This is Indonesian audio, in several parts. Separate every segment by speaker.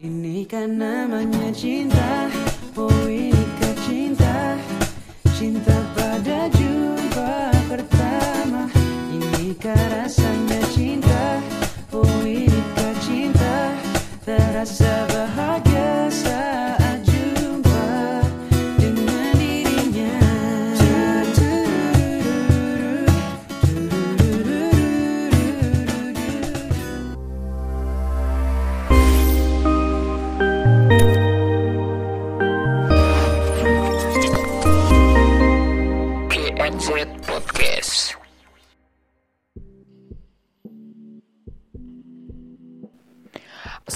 Speaker 1: Ini kan namanya cinta, oh inikah cinta Cinta pada jumpa pertama. Inikah rasanya cinta, oh inikah cinta Terasa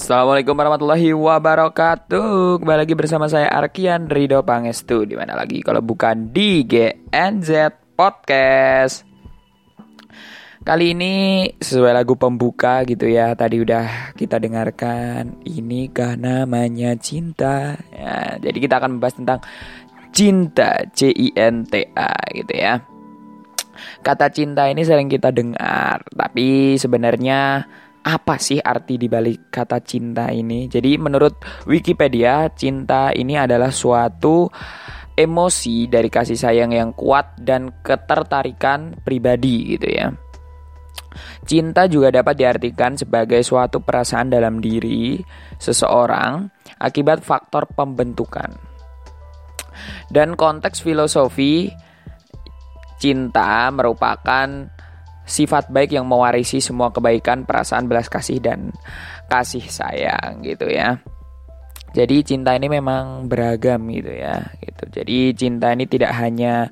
Speaker 2: Assalamualaikum warahmatullahi wabarakatuh. Kembali lagi bersama saya Arkian Rido Pangestu. Di mana lagi? Kalau bukan di GNZ Podcast. Kali ini sesuai lagu pembuka gitu ya. Tadi udah kita dengarkan Ini namanya cinta? Ya, Jadi kita akan membahas tentang cinta C-I-N-T-A gitu ya. Kata cinta ini sering kita dengar Tapi sebenarnya apa sih arti dibalik kata cinta ini? Jadi menurut Wikipedia, cinta ini adalah suatu emosi dari kasih sayang yang kuat dan ketertarikan pribadi gitu ya. Cinta juga dapat diartikan sebagai suatu perasaan dalam diri seseorang akibat faktor pembentukan. Dan konteks filosofi cinta merupakan sifat baik yang mewarisi semua kebaikan, perasaan belas kasih dan kasih sayang gitu ya. Jadi cinta ini memang beragam gitu ya, gitu. Jadi cinta ini tidak hanya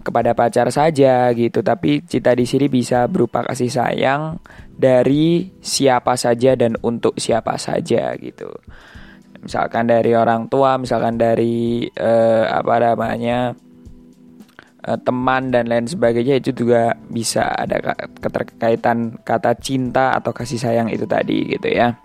Speaker 2: kepada pacar saja gitu, tapi cinta di sini bisa berupa kasih sayang dari siapa saja dan untuk siapa saja gitu. Misalkan dari orang tua, misalkan dari eh, apa namanya eh, teman dan lain sebagainya itu juga bisa ada ka- keterkaitan kata cinta atau kasih sayang itu tadi gitu ya.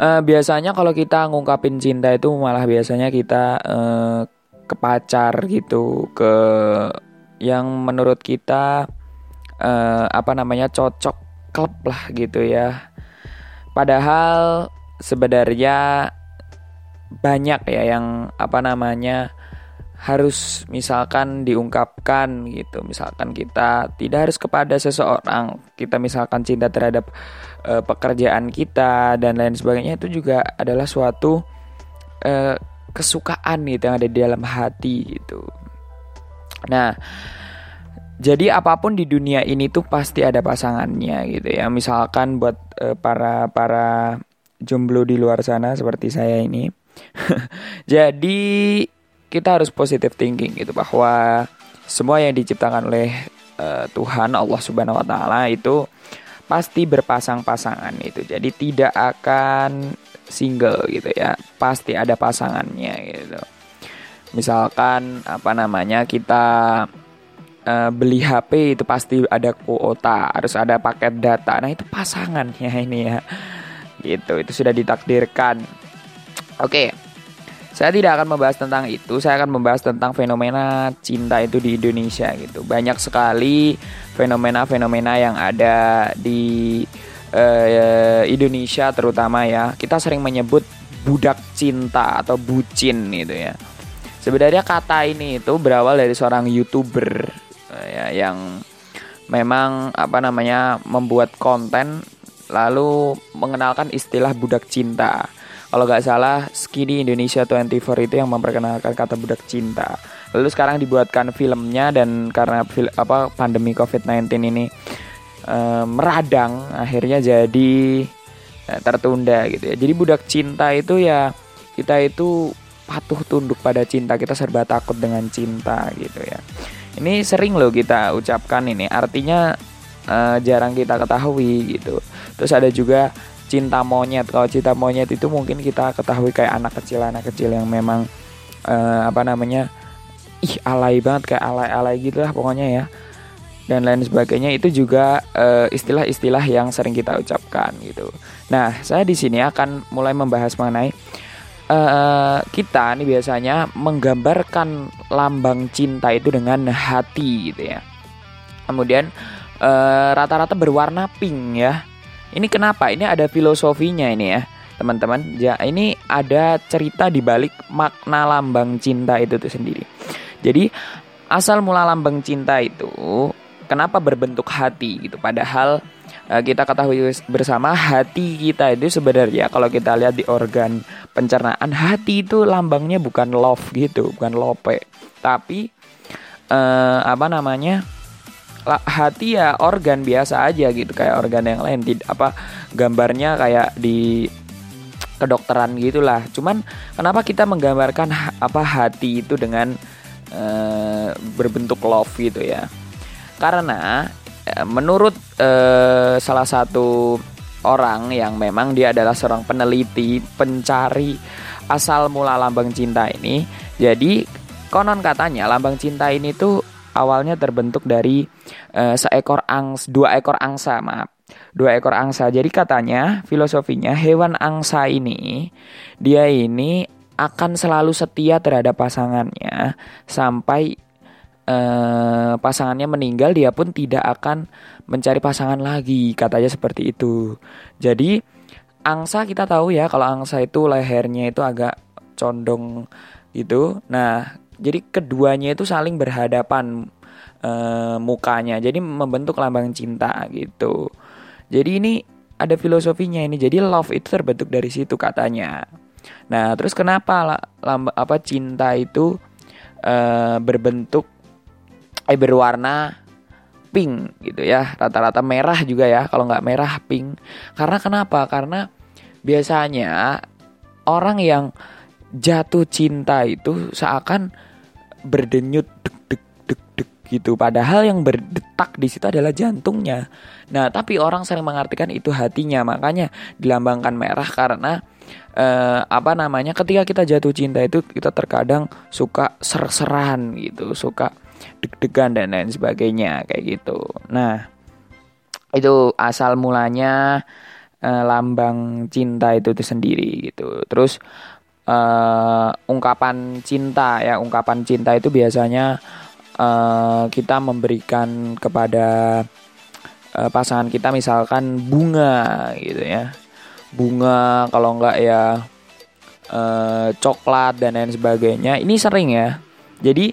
Speaker 2: Eh, biasanya kalau kita ngungkapin cinta itu malah biasanya kita eh, ke pacar gitu, ke yang menurut kita eh, apa namanya cocok klub lah gitu ya. Padahal sebenarnya banyak ya yang apa namanya harus misalkan diungkapkan gitu. Misalkan kita tidak harus kepada seseorang kita misalkan cinta terhadap eh, pekerjaan kita dan lain sebagainya itu juga adalah suatu eh, kesukaan gitu yang ada di dalam hati gitu. Nah jadi apa pun di dunia ini tuh pasti ada pasangannya gitu ya. Misalkan buat eh, para para jomblo di luar sana seperti saya ini. Jadi kita harus positive thinking gitu bahwa semua yang diciptakan oleh eh, Tuhan Allah Subhanahu wa taala itu pasti berpasang-pasangan itu. Jadi tidak akan single gitu ya. Pasti ada pasangannya gitu. Misalkan apa namanya kita eh, beli HP itu pasti ada kuota, harus ada paket data. Nah, itu pasangannya ini ya. Gitu, itu sudah ditakdirkan. Oke. Saya tidak akan membahas tentang itu, saya akan membahas tentang fenomena cinta itu di Indonesia gitu. Banyak sekali fenomena-fenomena yang ada di eh, Indonesia terutama ya. Kita sering menyebut budak cinta atau bucin gitu ya. Sebenarnya kata ini itu berawal dari seorang YouTuber eh, ya yang memang apa namanya membuat konten lalu mengenalkan istilah budak cinta. Kalau nggak salah, Skinny Indonesia 24 itu yang memperkenalkan kata budak cinta. Lalu sekarang dibuatkan filmnya dan karena fil- apa pandemi COVID-19 ini eh, meradang, akhirnya jadi eh, tertunda gitu ya. Jadi budak cinta itu ya kita itu patuh tunduk pada cinta, kita serba takut dengan cinta gitu ya. Ini sering loh kita ucapkan ini, artinya eh, jarang kita ketahui gitu. Terus ada juga cinta monyet. Kalau cinta monyet itu mungkin kita ketahui kayak anak kecil anak kecil yang memang eh, apa namanya ih alay banget kayak alay-alay gitu lah pokoknya ya dan lain sebagainya itu juga eh, istilah-istilah yang sering kita ucapkan gitu. Nah saya di sini akan mulai membahas mengenai eh, kita nih biasanya menggambarkan lambang cinta itu dengan hati gitu ya. Kemudian rata-rata berwarna pink ya Ini kenapa? Ini ada filosofinya ini ya, teman-teman. Ya, ini ada cerita di balik makna lambang cinta itu tuh sendiri. Jadi, asal mula lambang cinta itu kenapa berbentuk hati gitu. Padahal eh, kita ketahui bersama hati kita itu sebenarnya kalau kita lihat di organ pencernaan hati itu lambangnya bukan love gitu, bukan lope, tapi eh, apa namanya? Hati ya organ biasa aja gitu kayak organ yang lain tidak apa gambarnya kayak di kedokteran gitulah. Cuman kenapa kita menggambarkan apa hati itu dengan e, berbentuk love gitu ya? Karena e, menurut e, salah satu orang yang memang dia adalah seorang peneliti pencari asal mula lambang cinta ini jadi konon katanya lambang cinta ini tuh awalnya terbentuk dari uh, seekor angs dua ekor angsa maaf. Dua ekor angsa. Jadi katanya filosofinya hewan angsa ini dia ini akan selalu setia terhadap pasangannya sampai uh, pasangannya meninggal dia pun tidak akan mencari pasangan lagi katanya seperti itu. Jadi angsa kita tahu ya kalau angsa itu lehernya itu agak condong gitu. Nah jadi keduanya itu saling berhadapan e, mukanya. Jadi membentuk lambang cinta gitu. Jadi ini ada filosofinya ini. Jadi love itu terbentuk dari situ katanya. Nah, terus kenapa lambang apa cinta itu e, berbentuk eh berwarna pink gitu ya. Rata-rata merah juga ya. Kalau nggak merah pink. Karena kenapa? Karena biasanya orang yang jatuh cinta itu seakan berdenyut deg deg deg deg gitu. Padahal yang berdetak di situ adalah jantungnya. Nah, tapi orang sering mengartikan itu hatinya. Makanya dilambangkan merah karena eh, apa namanya? Ketika kita jatuh cinta itu kita terkadang suka ser-seran gitu, suka deg-degan dan lain sebagainya kayak gitu. Nah, itu asal mulanya eh, lambang cinta itu itu sendiri gitu. Terus uh, ungkapan cinta ya ungkapan cinta itu biasanya uh, kita memberikan kepada uh, pasangan kita misalkan bunga gitu ya. Bunga kalau enggak ya uh, coklat dan lain sebagainya. Ini sering ya. Jadi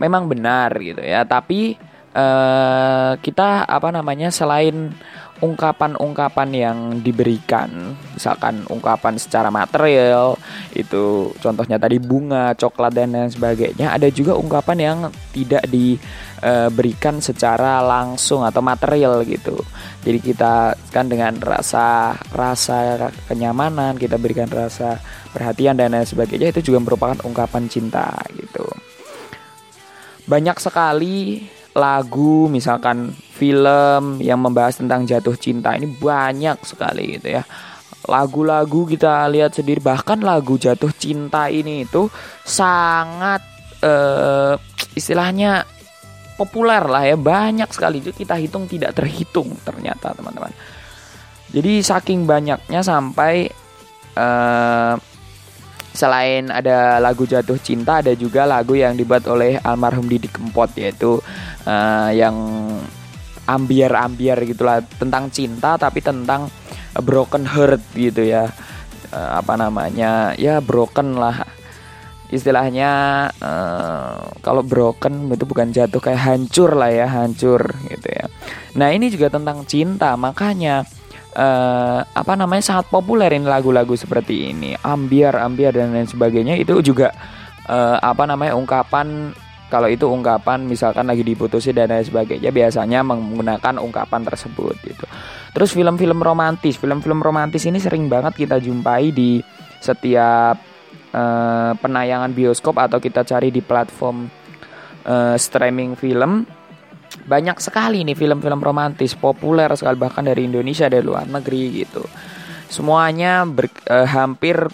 Speaker 2: memang benar gitu ya. Tapi uh, kita apa namanya selain ungkapan-ungkapan yang diberikan, misalkan ungkapan secara material, itu contohnya tadi bunga, coklat dan lain sebagainya. Ada juga ungkapan yang tidak diberikan secara langsung atau material gitu. Jadi kita kan dengan rasa rasa kenyamanan, kita berikan rasa perhatian dan lain sebagainya itu juga merupakan ungkapan cinta gitu. Banyak sekali lagu misalkan film yang membahas tentang jatuh cinta. Ini banyak sekali gitu ya. Lagu-lagu kita lihat sendiri bahkan lagu jatuh cinta ini itu sangat uh, istilahnya populer lah ya. Banyak sekali. Itu kita hitung tidak terhitung ternyata teman-teman. Jadi saking banyaknya sampai uh, selain ada lagu jatuh cinta ada juga lagu yang dibuat oleh almarhum Didi Kempot yaitu uh, yang ambiar-ambiar gitulah tentang cinta tapi tentang broken heart gitu ya. Uh, apa namanya? Ya broken lah. Istilahnya uh, kalau broken itu bukan jatuh kayak hancur lah ya hancur gitu ya. Nah ini juga tentang cinta. Makanya uh, apa namanya sangat populer ini lagu-lagu seperti ini. Ambiar ambiar dan lain sebagainya. Itu juga uh, apa namanya ungkapan kalau itu ungkapan misalkan lagi diputusin dan lain sebagainya biasanya menggunakan ungkapan tersebut gitu. Terus film-film romantis. Film-film romantis ini sering banget kita jumpai di setiap uh, penayangan bioskop atau kita cari di platform uh, streaming film banyak sekali nih film-film romantis populer sekali bahkan dari Indonesia dari luar negeri gitu. Semuanya ber, eh, hampir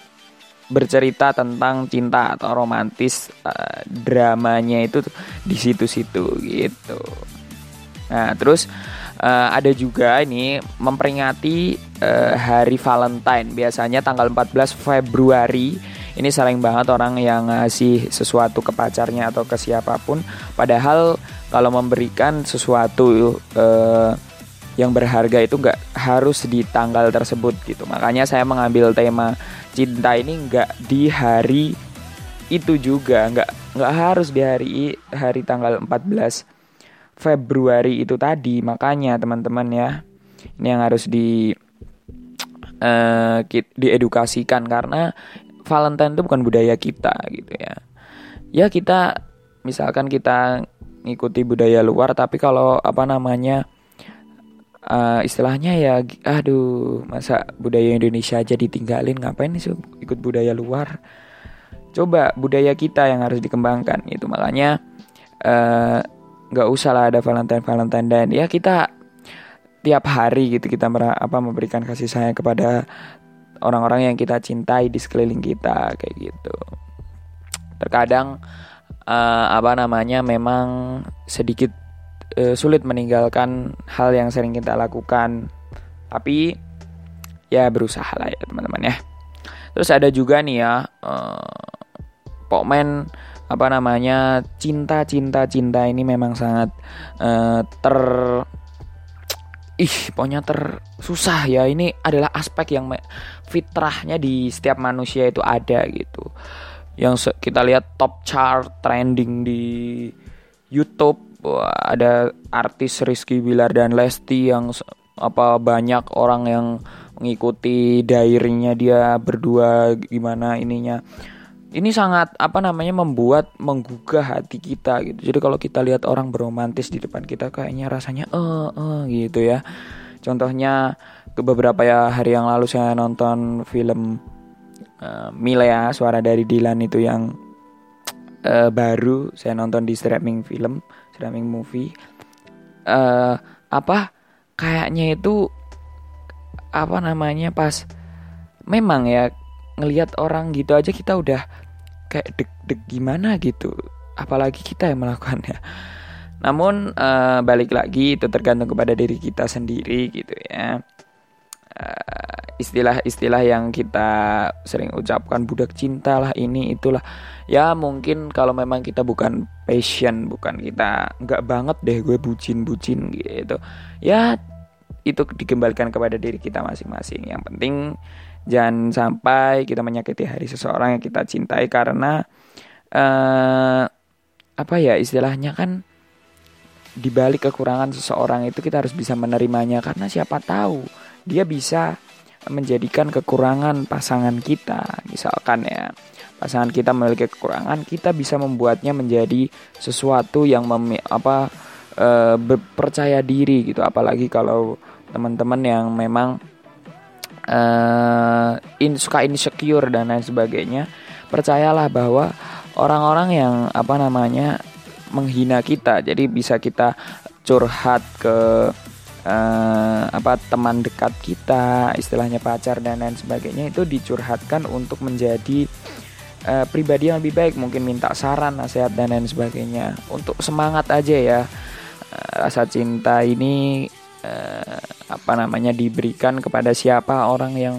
Speaker 2: bercerita tentang cinta atau romantis eh, dramanya itu di situ-situ gitu. Nah terus eh, ada juga ini memperingati eh, hari Valentine. Biasanya tanggal 14 Februari. Ini sering banget orang yang ngasih sesuatu ke pacarnya atau ke siapa pun. Padahal kalau memberikan sesuatu uh, yang berharga itu nggak harus di tanggal tersebut gitu. Makanya saya mengambil tema cinta ini nggak di hari itu juga nggak nggak harus di hari hari tanggal 14 Februari itu tadi. Makanya teman-teman ya ini yang harus di uh, diedukasikan. Karena Valentine itu bukan budaya kita gitu ya. Ya kita misalkan kita ngikuti budaya luar tapi kalau apa namanya uh, istilahnya ya aduh masa budaya Indonesia aja ditinggalin ngapain sih ikut budaya luar? Coba budaya kita yang harus dikembangkan itu makanya eh, nggak uh, usah lah ada Valentine Valentine dan ya kita tiap hari gitu kita apa memberikan kasih sayang kepada orang-orang yang kita cintai di sekeliling kita kayak gitu. Terkadang uh, apa namanya memang sedikit uh, sulit meninggalkan hal yang sering kita lakukan. Tapi ya berusaha lah ya teman-teman ya. Terus ada juga nih ya uh, pokmen apa namanya cinta cinta cinta ini memang sangat uh, ter ih pokoknya tersusah ya. Ini adalah aspek yang fitrahnya di setiap manusia itu ada gitu yang kita lihat top chart trending di YouTube. Wah, ada artis Rizky Bilar dan Lesti yang apa banyak orang yang mengikuti dairinya dia berdua gimana ininya. Ini sangat apa namanya membuat menggugah hati kita gitu. Jadi kalau kita lihat orang beromantis di depan kita kayaknya rasanya eh uh, uh, gitu ya. Contohnya ke beberapa ya hari yang lalu saya nonton film uh, Milea suara dari Dilan itu yang uh, baru. Saya nonton di streaming film streaming movie. Uh, apa kayaknya itu apa namanya pas memang ya ngelihat orang gitu aja kita udah kayak deg-deg gimana gitu. Apalagi kita yang melakukannya. Namun uh, balik lagi itu tergantung kepada diri kita sendiri gitu ya istilah-istilah yang kita sering ucapkan budak cinta lah ini itulah. Ya mungkin kalau memang kita bukan passion bukan kita nggak banget deh gue bucin-bucin gitu. Ya itu dikembalikan kepada diri kita masing-masing. Yang penting jangan sampai kita menyakiti hari seseorang yang kita cintai karena uh, apa ya istilahnya kan dibalik kekurangan seseorang itu kita harus bisa menerimanya. Karena siapa tahu dia bisa menjadikan kekurangan pasangan kita misalkan ya. Pasangan kita memiliki kekurangan kita bisa membuatnya menjadi sesuatu yang mem apa e, percaya diri gitu. Apalagi kalau teman-teman yang memang e, in, suka insecure dan lain sebagainya percayalah bahwa orang-orang yang apa namanya menghina kita jadi bisa kita curhat ke uh, apa teman dekat kita, istilahnya pacar dan lain sebagainya itu dicurhatkan untuk menjadi uh, pribadi yang lebih baik, mungkin minta saran, nasihat dan lain sebagainya. Untuk semangat aja ya. Uh, rasa cinta ini uh, apa namanya diberikan kepada siapa orang yang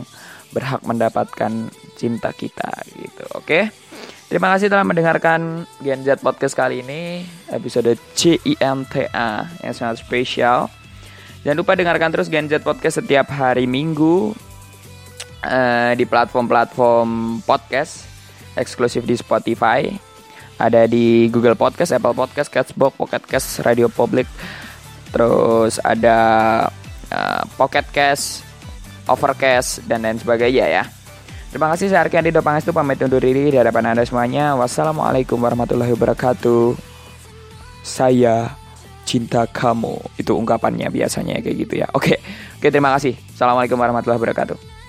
Speaker 2: berhak mendapatkan cinta kita gitu. Oke. Okay? Terima kasih telah mendengarkan Gen Z Podcast kali ini Episode CIMTA yang sangat spesial Jangan lupa dengarkan terus Gen Z Podcast setiap hari Minggu uh, di platform-platform podcast eksklusif di Spotify. Ada di Google Podcast, Apple Podcast, Castbox, Pocket Cast, Radio Public. Terus ada uh, Pocket Cast, Overcast, dan lain sebagainya ya. Terima kasih saya Arki Andi Dopangestu pamit undur diri di hadapan Anda semuanya. Wassalamualaikum warahmatullahi wabarakatuh. Saya cinta kamu. Itu ungkapannya biasanya kayak gitu ya. Oke oke terima kasih. Assalamualaikum warahmatullahi wabarakatuh